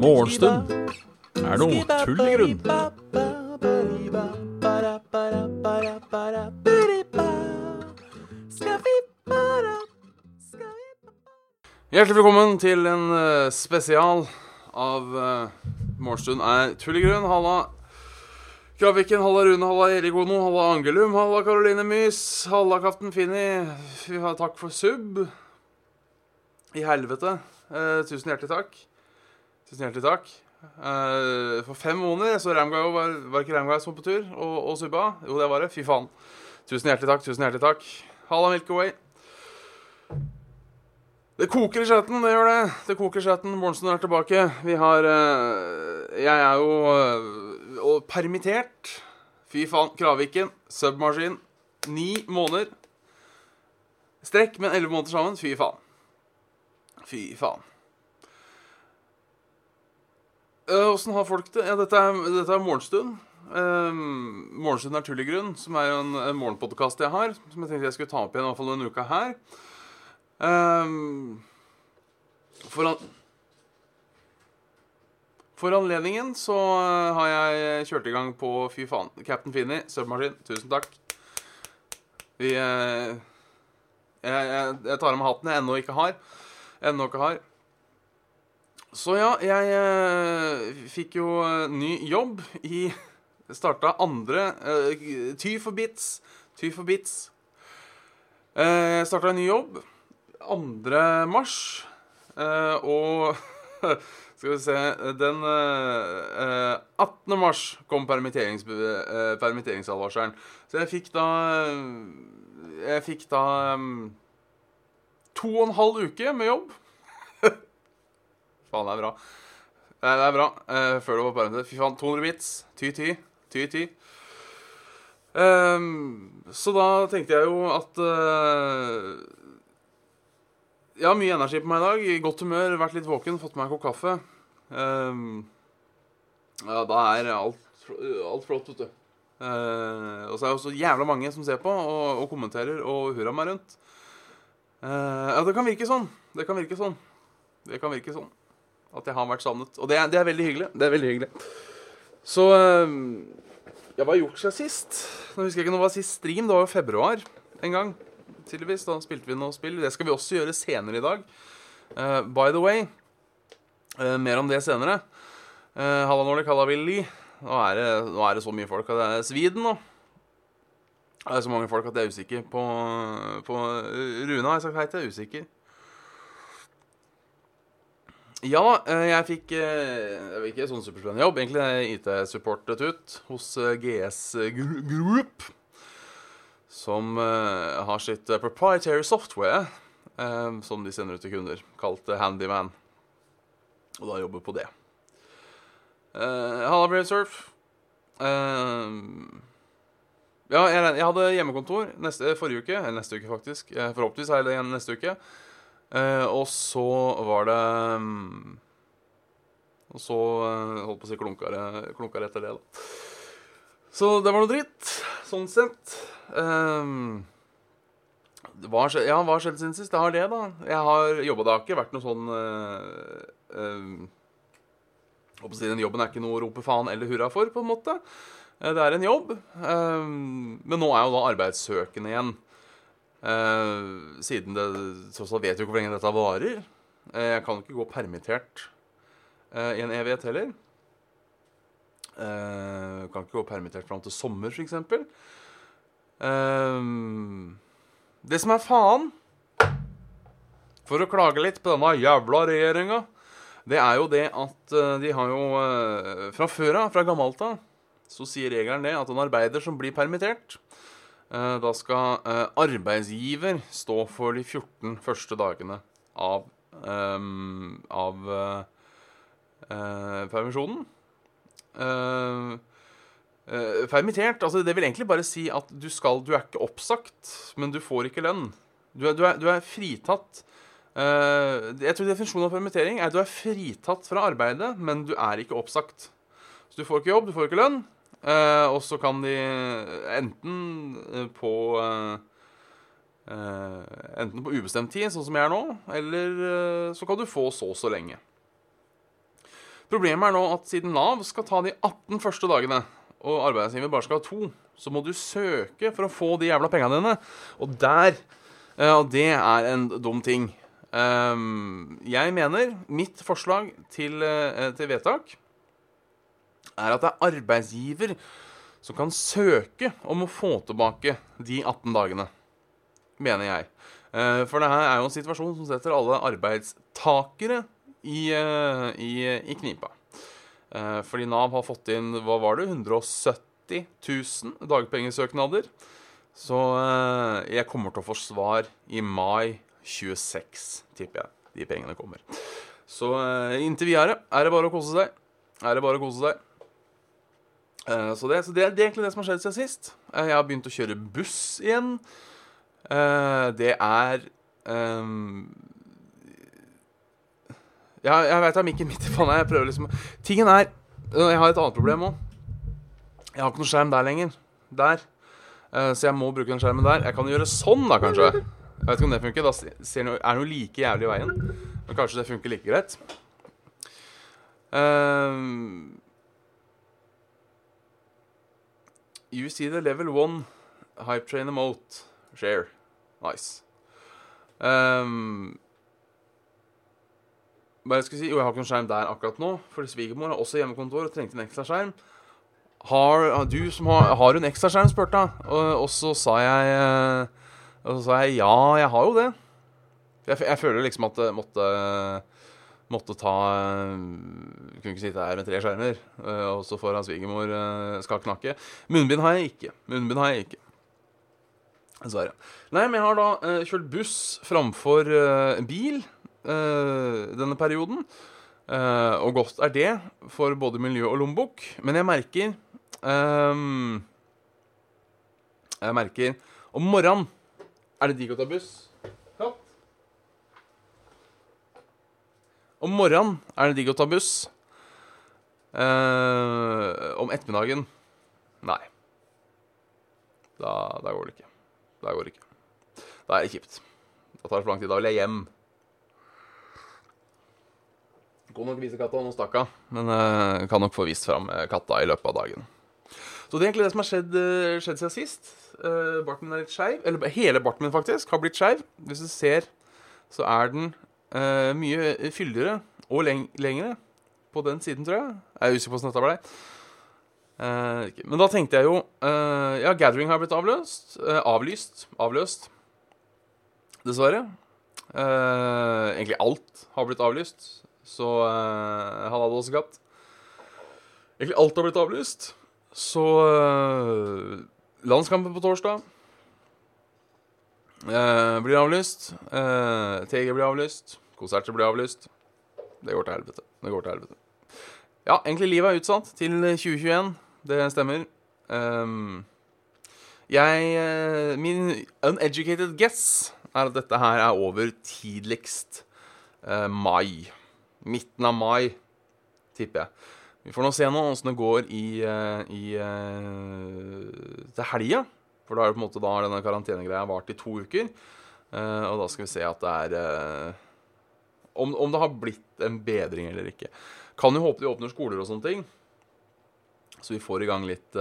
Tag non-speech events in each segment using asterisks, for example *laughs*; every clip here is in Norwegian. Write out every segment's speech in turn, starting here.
Morgenstund. Er noe tull i grunn. Hjertelig velkommen til en eh, spesial av uh, Morgenstund. Er tull i grunn. Halla Kraviken, halla Rune, halla Erik Ono, halla Angelum, halla Karoline Mys, halla Kapten Finni. Takk for sub. I helvete. Eh, tusen hjertelig takk. Tusen hjertelig takk. Eh, for fem måneder så Ramguy var, var ikke Ramguy som på tur og, og subba? Jo, det var det. Fy faen. Tusen hjertelig takk. Tusen hjertelig takk. Halla Milky Way. Det koker i chatten, det gjør det. Det koker i chatten. Bornsen er tilbake. Vi har eh, Jeg er jo eh, og permittert. Fy faen. Kraviken. Submaskin. Ni måneder. Strekk, men elleve måneder sammen. Fy faen. Fy faen. Eh, Åssen har folk det? Ja, dette er, dette er Morgenstund. Um, morgenstund er tull i grunn, som er en, en morgenpodkast jeg har. Som jeg tenkte jeg skulle ta opp igjen i hvert fall denne uka her. Um, for, an for anledningen så uh, har jeg kjørt i gang på Fy faen, Captain Finni, Submarine. Tusen takk. Vi uh, jeg, jeg, jeg tar av meg hatten jeg ennå ikke har. Ennå ikke har. Så ja, jeg uh, fikk jo ny jobb i *laughs* Starta andre Ty for bits. Ty for bits. Jeg starta en ny jobb 2. mars. uh, og *laughs* skal vi se Den eh, 18. mars kom permitterings, eh, permitteringsadvarselen. Så jeg fikk da Jeg fikk da um, to og en halv uke med jobb. *laughs* faen, det er bra. Det er bra. Eh, før det var permittert. Fy faen, 200 bits. Ty-ty. Ty-ty. Um, så da tenkte jeg jo at uh, Jeg har mye energi på meg i dag. I godt humør, vært litt våken, fått meg en kopp kaffe. Um, ja, da er alt, alt flott, vet du. Uh, og så er det også jævla mange som ser på og, og kommenterer og hurra meg rundt. Uh, ja, det kan virke sånn. Det kan virke sånn. Det kan virke sånn. At jeg har vært savnet. Og det er, det er veldig hyggelig. Det er veldig hyggelig. Så uh, ja, hva har gjort siden sist? Nå husker jeg ikke når det var sist stream. Det var jo februar en gang. Tydeligvis. Da spilte vi noe spill. Det skal vi også gjøre senere i dag. Uh, by the way, uh, mer om det senere. Uh, halla Nordic, halla Willy. Nå er, det, nå er det så mye folk at det er Sviden nå. Det er så mange folk at jeg er usikker på, på Rune har jeg sagt hei til. Jeg er usikker. Ja, jeg fikk vet ikke sånn superspennende jobb. Egentlig IT-supportet ut hos GS Group. Som uh, har sitt uh, proprietary software uh, som de sender ut til kunder, kalt Handyman. Og da jobber på det. Halla, Brave Surf. ja, jeg, jeg, hadde hjemmekontor neste, forrige uke. Eller neste uke, faktisk. forhåpentligvis har jeg det igjen neste uke. og så var det um, Og så holdt på å si klunkere, klunkere etter det, da. Så det var noe dritt, sånn sett. Um, hva ja, hva har skjedd siden sist? Det har det, da. Jeg har jobba. Det har ikke vært noe sånn uh, uh, Den jobben er ikke noe å rope faen eller hurra for, på en måte. Uh, det er en jobb. Um, men nå er jo da arbeidssøkende igjen. Uh, siden det tross alt vet jo ikke hvor lenge dette varer. jeg kan ikke gå permittert i en evighet heller. Uh, kan ikke gå permittert fram til sommer, f.eks. Uh, det som er faen, for å klage litt på denne jævla regjeringa, det er jo det at uh, de har jo Fra før av, fra gammelt av, så sier regelen det at en arbeider som blir permittert, da skal arbeidsgiver stå for de 14 første dagene av, av permisjonen. Uh, permittert altså Det vil egentlig bare si at du skal Du er ikke oppsagt, men du får ikke lønn. Du er, du er, du er fritatt. Uh, jeg tror definisjonen av permittering er at du er fritatt fra arbeidet, men du er ikke oppsagt. Så du får ikke jobb, du får ikke lønn, og så kan de enten på enten på ubestemt tid, sånn som jeg er nå, eller så kan du få så så lenge. Problemet er nå at siden Nav skal ta de 18 første dagene, og arbeidsgiver bare skal ha to, så må du søke for å få de jævla pengene dine. Og der Og det er en dum ting. Ehm, jeg mener mitt forslag til, eh, til vedtak er at det er arbeidsgiver som kan søke om å få tilbake de 18 dagene. Mener jeg. Eh, for det her er jo en situasjon som setter alle arbeidstakere i, eh, i, i knipa. Eh, fordi Nav har fått inn hva var det, 170 000 dagpengesøknader. Så eh, jeg kommer til å få svar i mai 26, tipper jeg. De pengene kommer. Så inntil videre er det bare å kose seg. Er det bare å kose seg. Så, det, så det, er egentlig det som har skjedd siden sist. Jeg har begynt å kjøre buss igjen. Det er um, ja, jeg veit det er mikken midt i panna. Jeg prøver liksom Tingen er Jeg har et annet problem òg. Jeg har ikke noen skjerm der lenger. Der. Uh, så jeg må bruke den skjermen der. Jeg kan gjøre sånn, da, kanskje. Jeg vet ikke om det funker. Da er noe like jævlig i veien. Men kanskje det funker like greit. Uh, you see the level one hype train emote. Share. Nice. Um, hva jeg skulle si, Jo, jeg har ikke noen skjerm der akkurat nå, fordi svigermor har også hjemmekontor og trengte en ekstra skjerm. Har du som har, har en ekstra skjerm, spurte hun. Og, og, så sa jeg eh, Og så sa jeg ja, jeg har jo det. Jeg, jeg føler liksom at det måtte Måtte ta eh, Kunne ikke sitte her med tre skjermer, eh, og så foran svigermor skal knakke. Munnbind har jeg ikke. Munnbind har jeg ikke. Dessverre. Nei, men jeg har da kjørt buss framfor bil. Eh, denne perioden. Eh, og godt er det for både miljø og lommebok. Men jeg merker um, Jeg merker Om morgenen er det digg å ta buss. Katt. Om morgenen er det digg å ta buss. Uh, om ettermiddagen nei. Da, da, går det ikke. Da går det ikke. Da er det kjipt. Da tar det for lang tid. Da vil jeg hjem. Gå nok vise katta, nå stakk. Men uh, kan nok få vist fram eh, katta i løpet av dagen. Så det er egentlig det som har skjedd, uh, skjedd siden sist. Uh, barten min er litt skeiv. Eller hele barten min, faktisk, har blitt skeiv. Hvis du ser, så er den uh, mye fyldigere og leng lengre på den siden, tror jeg. Jeg er usikker på hvordan dette ble. Uh, men da tenkte jeg jo Ja, Gathering har blitt avløst. avlyst. Avløst. Dessverre. egentlig alt har blitt avlyst. Så uh, han hadde også katt. Egentlig alt har blitt avlyst. Så uh, landskampen på torsdag uh, blir avlyst. Uh, TG blir avlyst. Konserter blir avlyst. Det går til helvete. Det går til helvete. Ja, egentlig livet er utsatt til 2021. Det stemmer. Um, jeg Min uneducated guess er at dette her er over tidligst mai midten av mai, tipper jeg. Vi får nå se nå åssen det går i, eh, i, eh, til helga. For da er det på en måte da har denne karantenegreia vart i to uker. Eh, og da skal vi se at det er om, om, det har blitt en bedring eller ikke. Kan jo håpe de åpner skoler og sånne ting. Så vi får i gang litt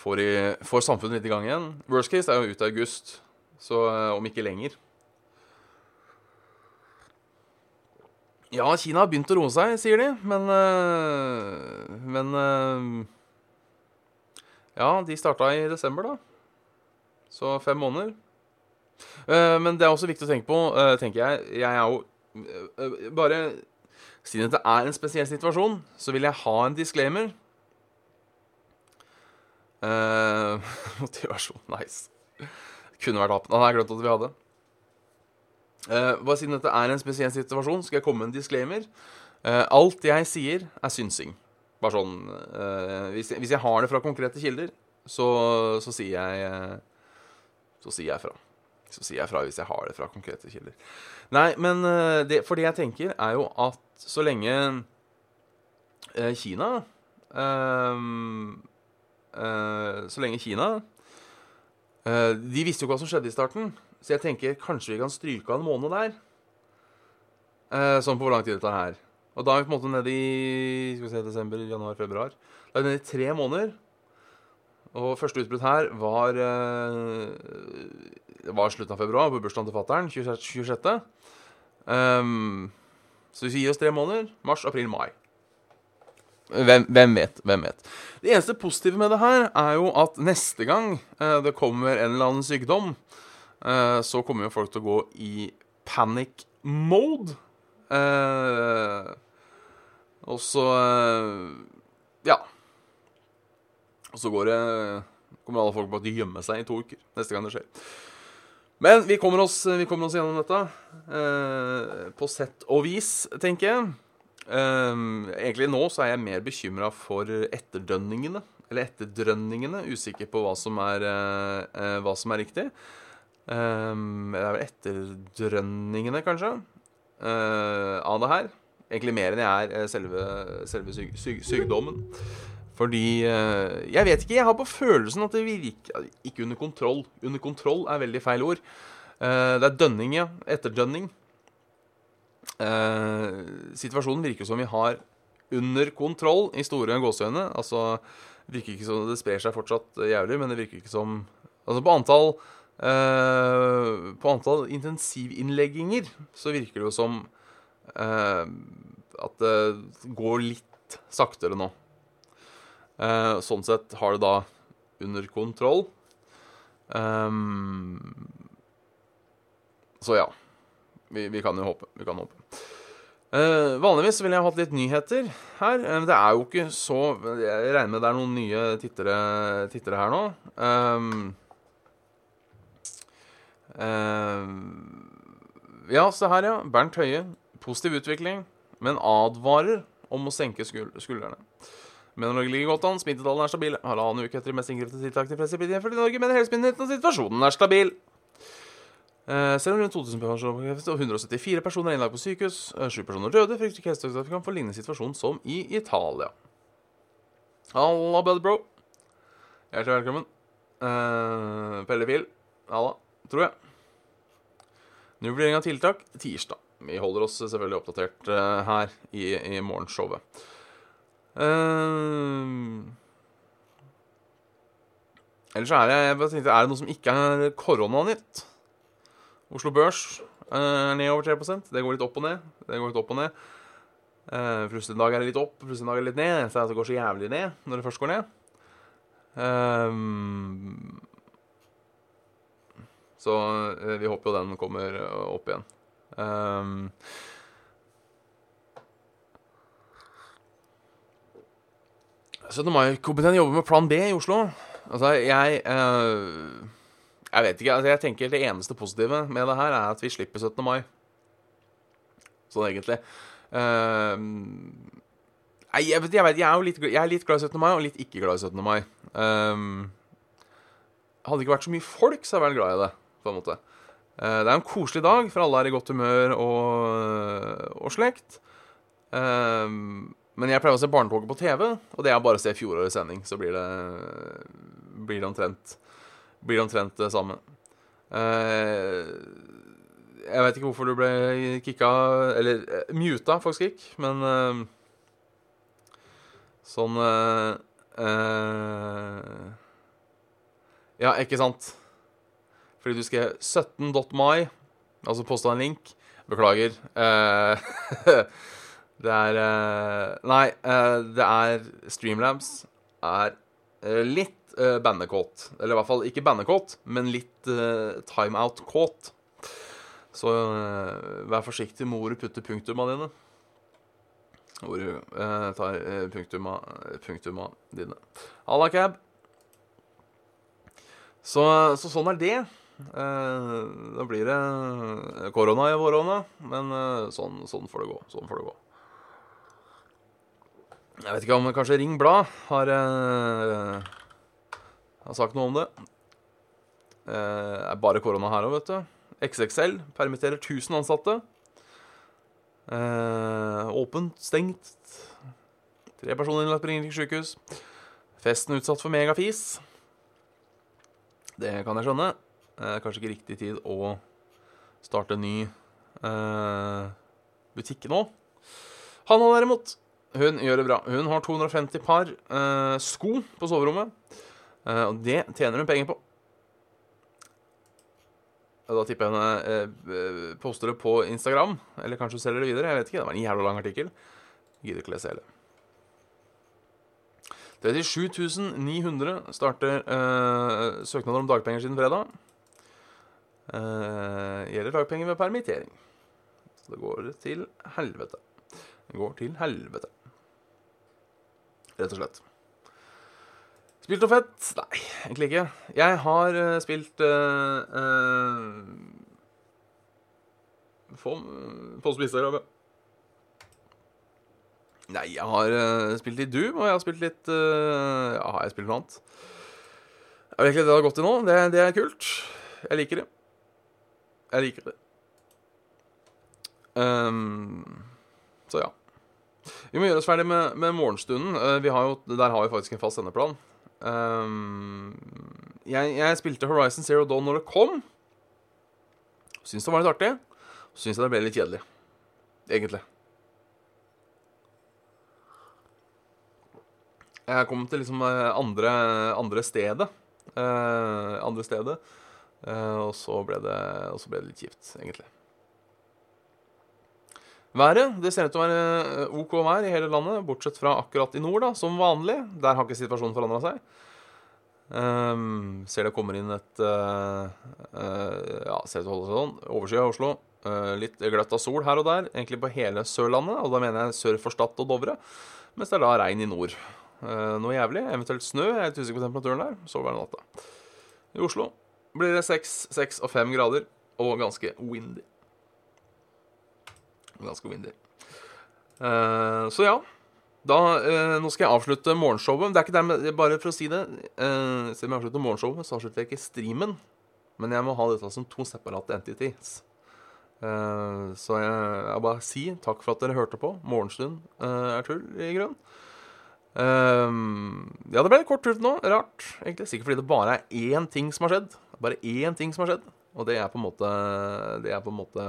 får, i, får samfunnet litt i gang igjen. Worst case er jo ut i august, så om ikke lenger. Ja, Kina har begynt å roe seg, sier de, men øh, Men øh, Ja, de starta i desember, da. Så fem måneder. Uh, men det er også viktig å tenke på, uh, tenker jeg Jeg er jo uh, Bare siden det er en spesiell situasjon, så vil jeg ha en disclaimer. *laughs* motivasjon. Nice. Kunne vært apen. Han har glemt at vi hadde. Uh, bare siden dette er en spesiell situasjon, skal jeg komme med en disclaimer. Uh, alt jeg sier, er synsing. Bare sånn uh, hvis, jeg, hvis, jeg, har det fra konkrete kilder, så, så sier jeg Så sier jeg fra. Så sier jeg fra hvis jeg har det fra konkrete kilder. Nei, men det, For det jeg tenker, er jo at så lenge Kina Så lenge Kina de visste jo hva som skjedde i starten, så jeg tenker kanskje vi kan stryke av en måned der. Eh, sånn på hvor lang tid dette er her. Og da er vi på en måte nede i skal vi se, desember, januar, februar. Da er vi nede i tre måneder. Og første utbrudd her var eh, Det var slutten av februar, på bursdagen til fatter'n. 26. Um, så hvis vi gir oss tre måneder mars, april, mai. Hvem, hvem, vet? Hvem vet? Det eneste positive med det her er jo at neste gang eh, det kommer en eller annen sykdom, så kommer jo folk til å gå i panic mode. Eh, og så eh, Ja. Og så går det kommer alle folk bare til å gjemme seg i to uker neste gang det skjer. Men vi kommer oss, vi kommer oss gjennom dette eh, på sett og vis, tenker jeg. Eh, egentlig nå så er jeg mer bekymra for etterdønningene. Eller etterdrønningene. Usikker på hva som er, eh, hva som er riktig. Um, det er vel etterdrønningene, kanskje, uh, av det her. Egentlig mer enn jeg er selve, selve syk, syk, sykdommen. Fordi uh, Jeg vet ikke. Jeg har på følelsen at det virker Ikke under kontroll. Under kontroll er veldig feil ord. det er dønning, ja. Etterdønning. Eh, situasjonen virker som vi har under kontroll i store gåseøyne. Altså, det virker ikke som det sprer seg fortsatt jævlig, men det virker ikke som Altså, på antall eh, På antall intensivinnlegginger så virker det jo som uh, at det går litt saktere nå. Uh, sånn sett har det da under kontroll. Um, så ja. Vi, vi, kan jo håpe. Vi kan håpe. Vanligvis ville jeg hatt litt nyheter her. Det er jo ikke så Jeg regner med det er noen nye tittere, tittere her nå. Um, ja, se her, ja. Bernt Høie. Positiv utvikling, men advarer om å senke skuldrene. Men Norge ligger godt an. Smittetallene er stabile. Halvannen uke etter de mest inngripende tiltakene til flest i Norge, men helsemyndighetene at situasjonen er stabil. Eh, selv om rundt 2000 personer og 174 personer er innlagt på sykehus, 7 personer døde, frykter ikke helsetiltak vi kan få lignende situasjon som i Italia. Halla, bud bro. Hjertelig velkommen. Uh, Pelle Pil. Halla, tror jeg. Ny vurdering av tiltak tirsdag. Vi holder oss selvfølgelig oppdatert uh, her i, i morgenshowet. Uh, ellers er det, jeg er det noe som ikke er koronanytt. Oslo Børs er ned over 3 Det går litt opp og ned. Det går litt opp og ned. Uh, plutselig en dag er det litt opp, plutselig en dag er det litt ned. Så det går så jævlig ned når det først går ned. Um, så uh, vi håper jo den kommer opp igjen. Um, så 17. mai-komiteen jobber med Plan B i Oslo. Altså, jeg uh, jeg vet ikke. altså jeg tenker Det eneste positive med det her er at vi slipper 17. mai. Sånn egentlig. Uh, jeg, vet, jeg, vet, jeg, er jo litt, jeg er litt glad i 17. mai og litt ikke glad i 17. mai. Um, hadde det ikke vært så mye folk, så hadde jeg vært glad i det. På en måte. Uh, det er en koselig dag, for alle er i godt humør og, og slekt. Um, men jeg pleier å se Barnetoget på TV, og det er bare å se fjorårets sending. Så blir det, blir det omtrent blir det omtrent det samme. Uh, jeg vet ikke hvorfor du ble kicka Eller muta, faktisk ikke, men Sånn Ja, ikke sant? Fordi du skrev 17.my, altså posta en link. Beklager. *laughs* det er Nei, det er Streamlabs er litt uh, bandekåt. Eller i hvert fall ikke bandekåt, men litt uh, timeout-kåt. Så uh, vær forsiktig med hvor du putter punktuma dine. Hvor du uh, tar uh, punktuma, punktuma dine. Halla, cab. Så, så, sånn er det. Da blir det korona i våronna, men sånn, sånn, får det gå. Sånn får det gå. Jeg vet ikke om kanskje Ring Blad har har sagt noe om det. Det eh, er bare korona her òg, vet du. XXL permitterer 1000 ansatte. Eh, åpent, stengt. Tre personer innlagt på Ringerike sykehus. Festen utsatt for megafis. Det kan jeg skjønne. Eh, kanskje ikke riktig tid å starte en ny eh, butikk nå. Hanna derimot, hun gjør det bra. Hun har 250 par eh, sko på soverommet. Eh, og det tjener hun penger på. Da tipper jeg henne eh, poster det på Instagram, eller kanskje hun selger det videre. Jeg vet ikke, Det var en jævla lang artikkel. Gidder ikke lese hele. 37 900 starter eh, søknader om dagpenger siden fredag. Eh, gjelder dagpenger ved permittering. Så det går til helvete. Det går til helvete. Rett og slett. Spilt noe fett? Nei, egentlig ikke. Jeg har uh, spilt uh, uh, Få på Instagram, ja. Nei, jeg har uh, spilt litt Doom, og jeg har spilt litt uh, Ja, har jeg spilt noe annet? Jeg vet ikke det har gått til nå. Det, det, er kult. Jeg liker det. Jeg liker det. Um, så ja. Vi må gjøre oss ferdig med, med morgenstunden. Uh, har jo, der har vi faktisk en fast sendeplan. Um, jeg, jeg, spilte Horizon Zero Dawn når det kom. Syns det var litt artig. Så syns jeg det ble litt kjedelig. Egentlig. Jeg kom til liksom eh, andre, andre stedet. Uh, andre stedet. Uh, og, så ble det, og så ble det litt kjipt, egentlig. Været det ser ut til å være OK vær i hele landet, bortsett fra akkurat i nord, da, som vanlig. Der har ikke situasjonen forandra seg. Um, ser det kommer inn et uh, uh, Ja, ser ut til å holde seg sånn. Overskya Oslo. Uh, litt gløtt av sol her og der, egentlig på hele Sørlandet. Og da mener jeg sør for Stad og Dovre. Mens det er da regn i nord. noe jævlig. Eventuelt snø. Jeg er litt usikker på temperaturen der. Var det natta. I Oslo blir det 6, 6 og 5 grader og ganske windy. Ganske windy. Uh, så ja. Da, uh, nå skal jeg avslutte morgenshowet. Det er ikke dermed, Bare for å si det uh, om jeg avslutter morgenshowet, så avslutter jeg ikke streamen. Men jeg må ha dette som to separate entities. Uh, så jeg, jeg bare si takk for at dere hørte på. Morgenstund er tull, i grunn. ja, det ble kort tur nå. Rart. egentlig Sikkert fordi det bare er én ting som har skjedd. Bare én ting som har skjedd. Og det er på en måte Det er på en måte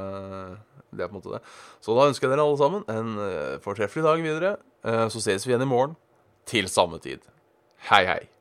det. måte det. Så da ønsker jeg dere alle sammen en uh, fortreffelig dag videre. Uh, så ses vi igjen i morgen til samme tid. Hei, hei.